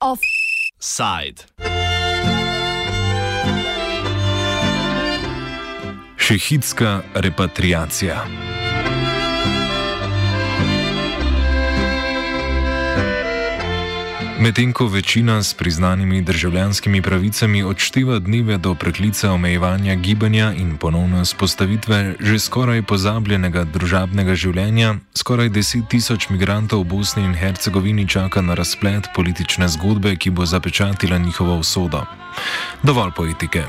Offside. Šehidska repatriacija. Medtem ko večina s priznanimi državljanskimi pravicami odšteva dneve do preklica omejevanja gibanja in ponovno spostavitve že skoraj pozabljenega družabnega življenja, skoraj 10 tisoč migrantov v Bosni in Hercegovini čaka na razplet politične zgodbe, ki bo zapečatila njihovo usodo. Dovolj politike.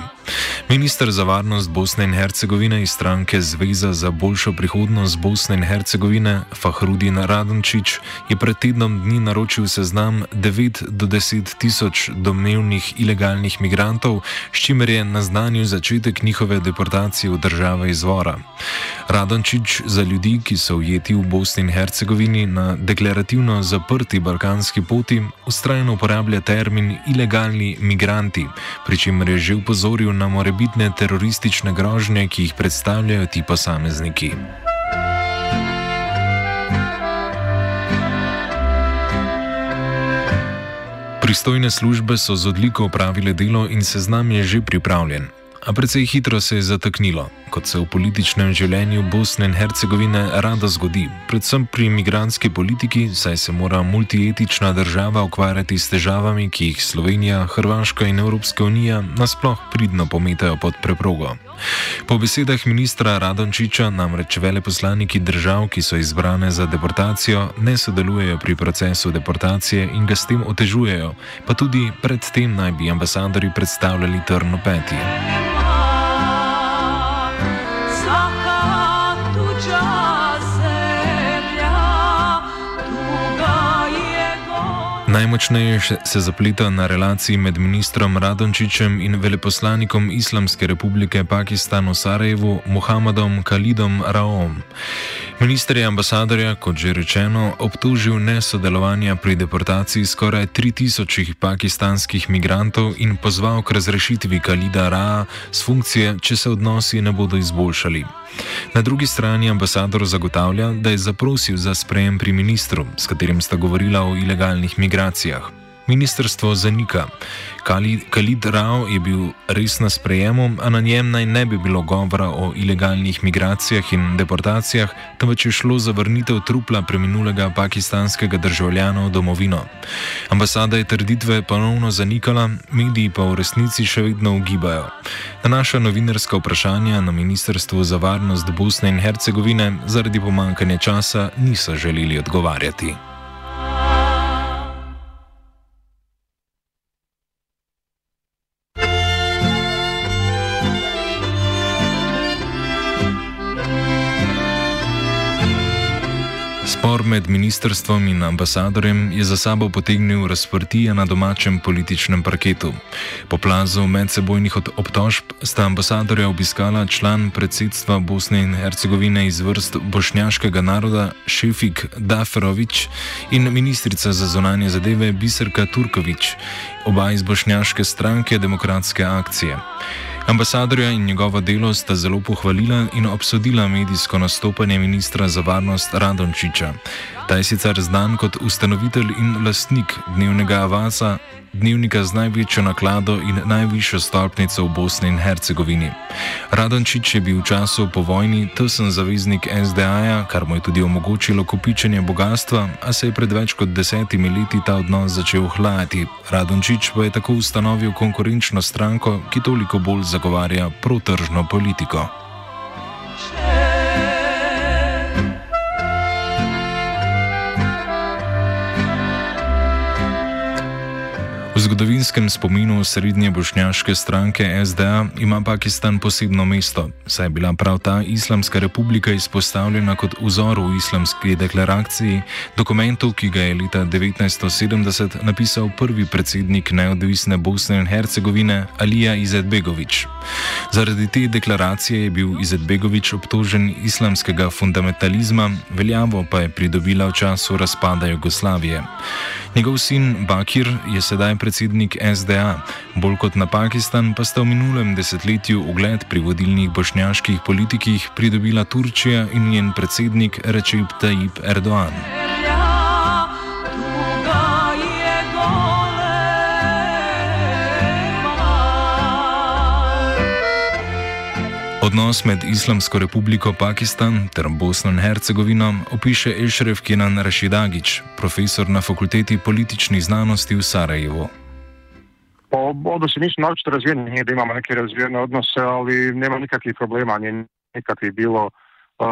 Ministr za varnost Bosne in Hercegovine iz stranke Zveza za boljšo prihodnost Bosne in Hercegovine, Fahrudin Radončič, je pred tednom dni naročil seznam 9 do 10 tisoč domnevnih ilegalnih migrantov, s čimer je naznanil začetek njihove deportacije v države izvora. Radončič za ljudi, ki so ujeti v Bosni in Hercegovini na deklarativno zaprti balkanski poti, ustrajno uporablja termin ilegalni migranti pri čemer je že upozoril na morebitne teroristične grožnje, ki jih predstavljajo ti posamezniki. Pristojne službe so z odliko upravile delo in seznam je že pripravljen. A precej hitro se je zataknilo, kot se v političnem življenju Bosne in Hercegovine rada zgodi, predvsem pri imigranski politiki, saj se mora multietična država ukvarjati s težavami, ki jih Slovenija, Hrvaška in Evropska unija nasploh pridno pometajo pod preprogo. Po besedah ministra Radončiča namreč veleposlaniki držav, ki so izbrane za deportacijo, ne sodelujejo pri procesu deportacije in ga s tem otežujejo, pa tudi predtem naj bi ambasadori predstavljali trno peti. Najmočneje se zapleta na relaciji med ministrom Radončičem in veleposlanikom Islamske republike Pakistan v Sarajevu, Muhammadom Khalidom Raom. Minister je ambasadorja, kot že rečeno, obtožil nesodelovanja pri deportaciji skoraj 3000 pakistanskih migrantov in pozval k razrešitvi Khalida Raa z funkcije, če se odnosi ne bodo izboljšali. Na drugi strani ambasador zagotavlja, da je zaprosil za sprejem pri ministru, s katerim sta govorila o ilegalnih migracijah. Ministrstvo zanika. Khalid Rao je bil res na sprejemu, a na njem naj ne bi bilo govora o ilegalnih migracijah in deportacijah, temveč je šlo za vrnitev trupla preminulega pakistanskega državljana v domovino. Ambasada je trditve ponovno zanikala, mediji pa v resnici še vedno ugibajo. Na naša novinarska vprašanja na Ministrstvu za varnost Bosne in Hercegovine zaradi pomankanja časa niso želeli odgovarjati. Spor med ministrstvom in ambasadorjem je za sabo potegnil razprtije na domačem političnem parketu. Po plazu medsebojnih obtožb sta ambasadorja obiskala član predsedstva Bosne in Hercegovine iz vrst bošnjaškega naroda Šefik Daferovič in ministrica za zonanje zadeve Biserka Turkovič, oba iz bošnjaške stranke Demokratske akcije. Ambasadorja in njegovo delo sta zelo pohvalila in obsodila medijsko nastopanje ministra za varnost Radončiča. Ta je sicer znan kot ustanovitelj in lastnik dnevnega avasa, dnevnika z največjo naklado in najvišjo stopnico v Bosni in Hercegovini. Radončič je bil v času po vojni tesen zaveznik SDA, kar mu je tudi omogočilo kopičenje bogatstva, a se je pred več kot desetimi leti ta odnos začel ohlajati. Radončič pa je tako ustanovil konkurenčno stranko, ki toliko bolj zagovarja protržno politiko. Zgodovinskem spominu srednje bošnjaške stranke SDA ima Pakistan posebno mesto, saj je bila prav ta islamska republika izpostavljena kot vzor v islamski deklaraciji, dokumentu, ki ga je leta 1970 napisal prvi predsednik neodvisne Bosne in Hercegovine Alija Izetbegovič. Zaradi te deklaracije je bil Izetbegovič obtožen islamskega fundamentalizma, veljavo pa je pridobila v času razpada Jugoslavije. Njegov sin Bakir je sedaj predsednik SDA, bolj kot na Pakistan pa sta v minulem desetletju ugled pri vodilnih bošnjaških politikih pridobila Turčija in njen predsednik Recep Tayyip Erdoğan. Odnos med Islamsko republiko Pakistan ter Bosno in Hercegovino opiše Ešref Kenan Rašidagič, profesor na fakulteti političnih znanosti v Sarajevu. Pa, odnosi nisu naročito razvijeni, nije da imamo neke razvijene odnose, ali nema nikakvih problema, nije nikakvih bilo uh,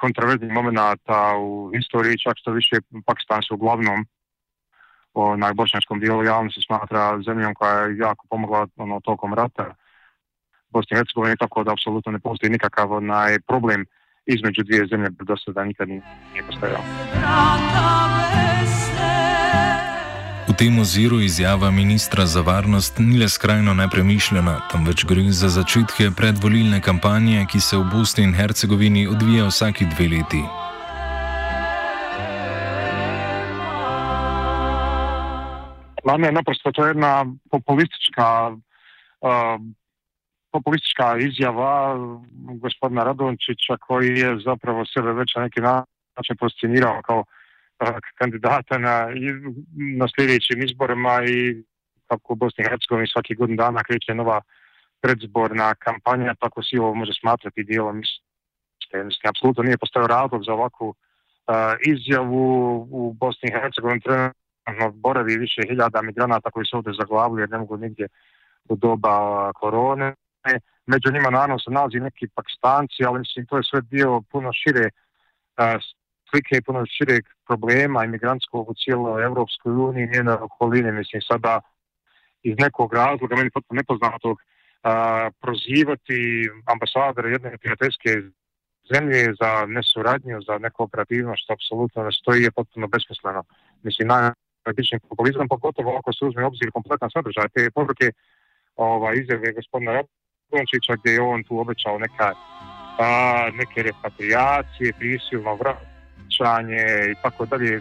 kontroverznih momenta u istoriji, čak što više Pakistan se uglavnom o najbošnjačkom dijelu javnosti smatra zemljom koja je jako pomogla ono, tokom rata. Bosni i Hercegovini, tako da apsolutno ne postoji nikakav onaj problem između dvije zemlje do sada nikad nije postojao. Tem oziru izjava ministra za varnost ni le skrajno nepremišljena, temveč gre za začetke predvolilne kampanje, ki se v Bosni in Hercegovini odvija vsaki dve leti. Mame, naprosto to je jedna populistička uh, populistička izjava gospodina Radončića koji je zapravo sebe već na neki način pozicionirao kao kandidata na, na sljedećim izborima i kako u Bosni i Hercegovini svaki godin dana kreće nova predzborna kampanja, tako si ovo može smatrati dijelom mislim, mislim, apsolutno nije postao razlog za ovakvu uh, izjavu. U Bosni i Hercegovini trenutno boravi više hiljada migranata koji se ovdje zaglavljaju jer ne mogu nigdje u doba korone. Među njima naravno se nalazi neki pakistanci, ali mislim to je sve dio puno šire uh, slike i puno šireg problema imigrantskog u cijeloj Evropskoj uniji i njene okoline. Mislim sada iz nekog razloga, meni potpuno nepoznatog, uh, prozivati ambasadore jedne prijateljske zemlje za nesuradnju, za neku operativnost, što apsolutno ne stoji, je potpuno besmisleno. Mislim, najbičniji populizam, pogotovo ako se uzme obzir kompletan sadržaj te poruke ovaj, izjave gospodina Dončića gdje je on tu obećao neka, a, neke repatriacije, prisilno vraćanje i tako dalje,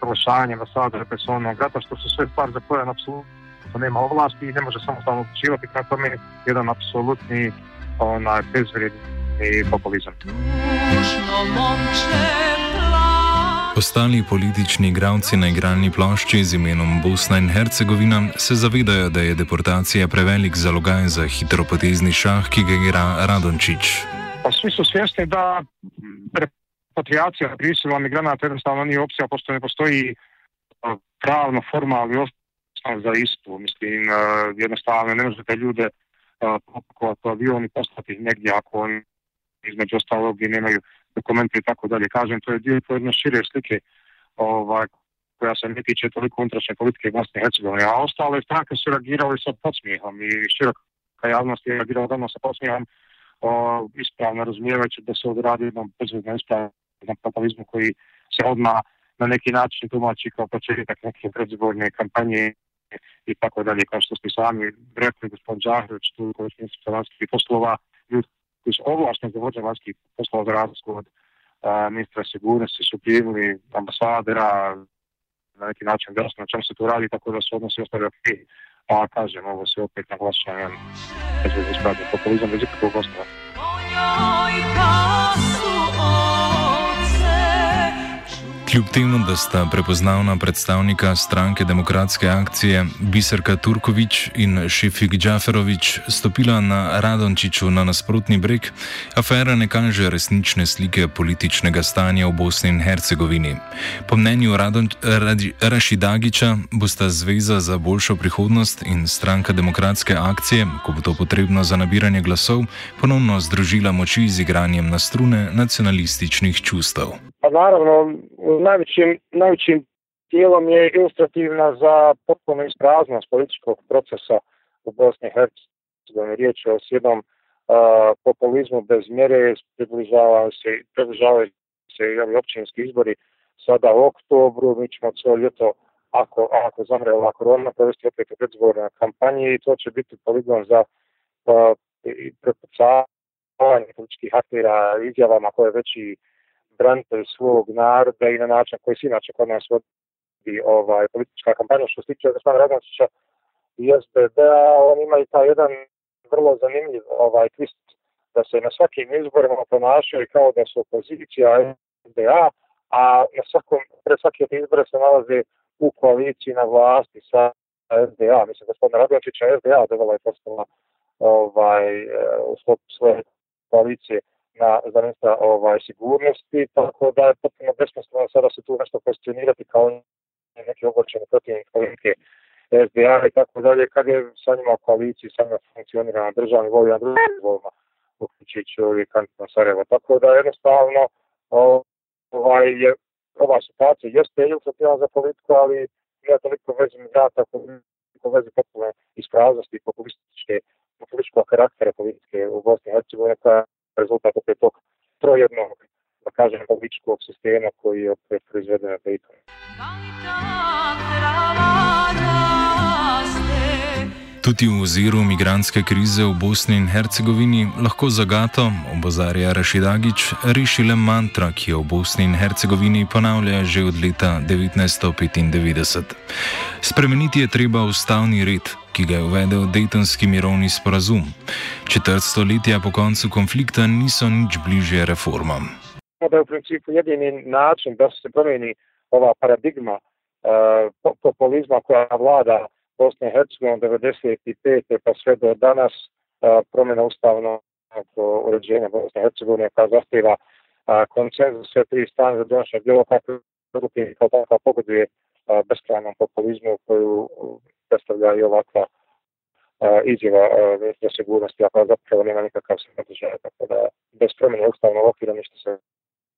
proglašanje ambasadora personalnog rata, što su sve stvari za koje on apsolutno nema ovlasti i ne može samostalno odlučivati, na tome jedan apsolutni onaj bezvredni populizam. Ostali politični igravci na igralni plošči z imenom Bosna in Hercegovina se zavedajo, da je deportacija prevelik zalogaj za hitropotezni šah, ki ga igra Radončić. Vsi so svjesni, da repatriacija prisila migranata jednostavno nije opcija, pošto ne postoji pravno, formalni osnov za istu. Mislim, jednostavno ne možete ljude popakovati u avion i postati negdje ako oni između ostalog i nemaju dokumente i tako dalje. Kažem, to je dio jedne šire slike ovaj, koja se ne tiče toliko unutrašnje politike Bosne i Hercegovine, a ostale stranke su reagirali sa podsmijehom i široka javnost je reagirala danas sa podsmijehom o, ispravno razumijevajući da se ovdje radi jednom bezvednom ispravno populizmu koji se odmah na neki način tumači kao početak neke predzborne kampanje i tako dalje, kao što ste sami rekli, gospodin Đahrović, tu koji je ministar poslova, ljudi koji su ovlašteni za vođenje vanjskih poslova za razliku od a, ministra sigurnosti su primili ambasadera na neki način jasno na čemu se tu radi, tako da su odnosi ostali ok. A kažem, ovo se opet naglašava jedan bezvezni populizam bez ikakvog osnova. Kljub temu, da sta prepoznavna predstavnika stranke Demokratske akcije Biserka Turkovič in Šefik Džaferovič stopila na Radončiču na nasprotni breg, afera ne kaže resnične slike političnega stanja v Bosni in Hercegovini. Po mnenju Radon, Radi, Rašidagiča bosta Zveza za boljšo prihodnost in stranka Demokratske akcije, ko bo to potrebno za nabiranje glasov, ponovno združila moči z igranjem na strune nacionalističnih čustev. Pa naravno, najvećim, najvećim tijelom je ilustrativna za potpuno ispraznost političkog procesa u Bosni i Hercegovini. Riječ je o jednom uh, populizmu bez mjere, približavaju se, približavaju se i općinski izbori sada u oktobru, mi ćemo cijelo ljeto ako, ako zamre ova korona, provesti opet u kampanje i to će biti poligon za uh, prepucavanje političkih aktera izjavama koje veći branitelj svog naroda i na način koji se inače kod nas vodi ovaj, politička kampanja. Što se tiče gospodina Radončića i SBD-a, on ima i taj jedan vrlo zanimljiv ovaj twist da se na svakim izborima ponašaju kao da su opozicija SBA, a na svakom, pred svake izbore se nalaze u koaliciji na vlasti sa SDA, mislim gospodina Radončića SDA dovela je postala ovaj, u sklopu svoje koalicije na zaista ovaj, sigurnosti, tako da je potpuno besmisleno sada se tu nešto pozicionirati kao neki ogorčeni protivnik politike SDA i tako dalje, kad je sa njima u koaliciji, sa njima funkcionira na državni voli, na drugim nivolima, uključujući ovih kandidatna Sarajevo. Tako da jednostavno ovaj, je, ova situacija jeste ilustrativna za politiku, ali nije toliko vezi migrata, koliko vezi potpuno ispraznosti i populističke, populističkog karaktera politike u Bosni i Hercegovini, koja резултатот е тоа троједно, да кажем, логичко обсистема кој е произведен на Дейтон. Tudi v oziru migranske krize v Bosni in Hercegovini lahko zagato, obozarja Rašidagič, reši le mantra, ki jo v Bosni in Hercegovini ponavlja že od leta 1995. Spremeniti je treba ustavni red, ki ga je uvedel Daytonski mirovni sporazum. Četrt stoletja po koncu konflikta niso nič bližje reformam. To je v principu jedini način, da se promeni ova paradigma uh, populizma, koja vlada Bosne i Hercegovine 95. pa sve do danas promjena ustavnog uređenja Bosne i Hercegovine koja zahtjeva koncenzus sve tri strane za donošenje bilo kakve odluke kao takva pogoduje beskrajnom populizmu koju predstavlja i ovakva izjava za sigurnosti, a koja zapravo nema nikakav sadržaj, tako da bez promjene ustavnog okvira ništa se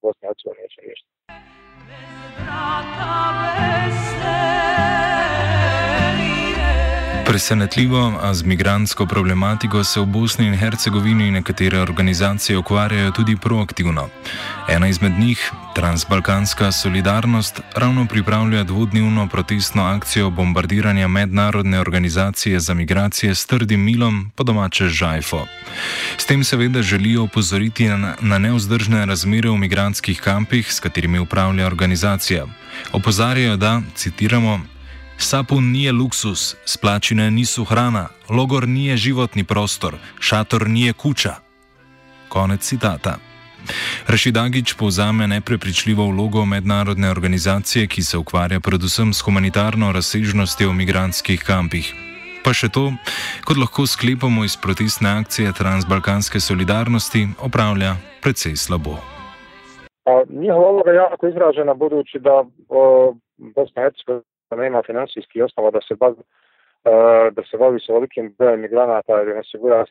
Bosne i Hercegovine neće riješiti. Presenetljivo, a z migransko problematiko se v Bosni in Hercegovini nekatere organizacije ukvarjajo tudi proaktivno. Ena izmed njih, Transbalkanska solidarnost, ravno pripravlja dvodnevno protestno akcijo bombardiranja mednarodne organizacije za migracije s trdim milom, po domače Žajfo. S tem seveda želijo opozoriti na, na neuzdržne razmere v migranskih kampih, s katerimi upravlja organizacija. Opozarjajo, da, citiramo, Sapun nije luksus, splačine nisu hrana, logor nije životni prostor, šator nije kuća. Konec citata. Rašidagič povzame neprepričljivo vlogo mednarodne organizacije, ki se ukvarja predvsem s humanitarno razsežnostjo v migranskih kampih. Pa še to, kot lahko sklepamo iz protestne akcije Transbalkanske solidarnosti, opravlja precej slabo. Njihova vloga je jako izražena, budući da o, Bosna i Hercegovina nema financijski osnova da se bavi e, da se bavi sa velikim brojem migranata ili ne sigura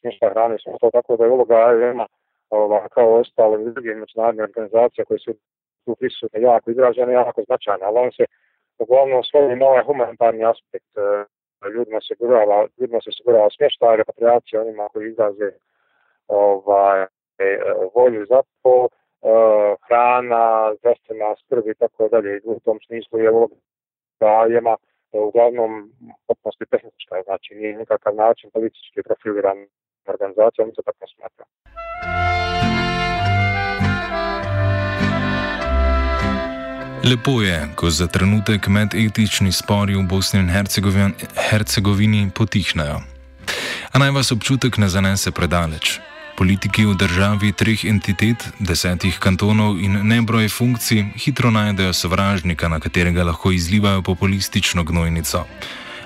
smješta hrane smo to tako da je uloga IOM-a ova, kao ostalo i druge međunarodne organizacije koje su tu prisutne jako izražene, jako značajne, ali on se uglavnom svodi na ovaj humanitarni aspekt. E, ljudima se osigurava, ljudima se osigurava smještaj, repatriacija onima koji izraze ovaj, e, volju za to, hrana, zdravstvena skrb i tako dalje. U tom smislu je uloga dajema, uglavnom potpunosti tehnička, znači nije nikakav način politički profiliran organizacija, mi se tako smatra. Lepo je, ko za trenutek medetični spori v Bosni in Hercegovini potihnejo. A naj vas občutek ne zanese predaleč. Politiki v državi treh entitet, desetih kantonov in nebroj funkcij hitro najdejo sovražnika, na katerega lahko izlivajo populistično gnojnico.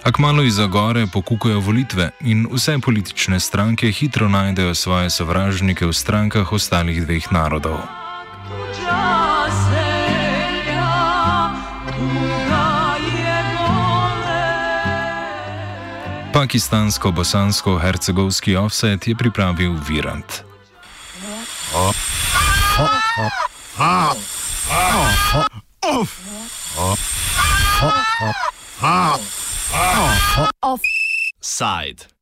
A kmalo iz Zagore pokukajo volitve in vse politične stranke hitro najdejo svoje sovražnike v strankah ostalih dveh narodov. Pakistansko-bosansko-hercegovski offset je pripravil Virant. Offside.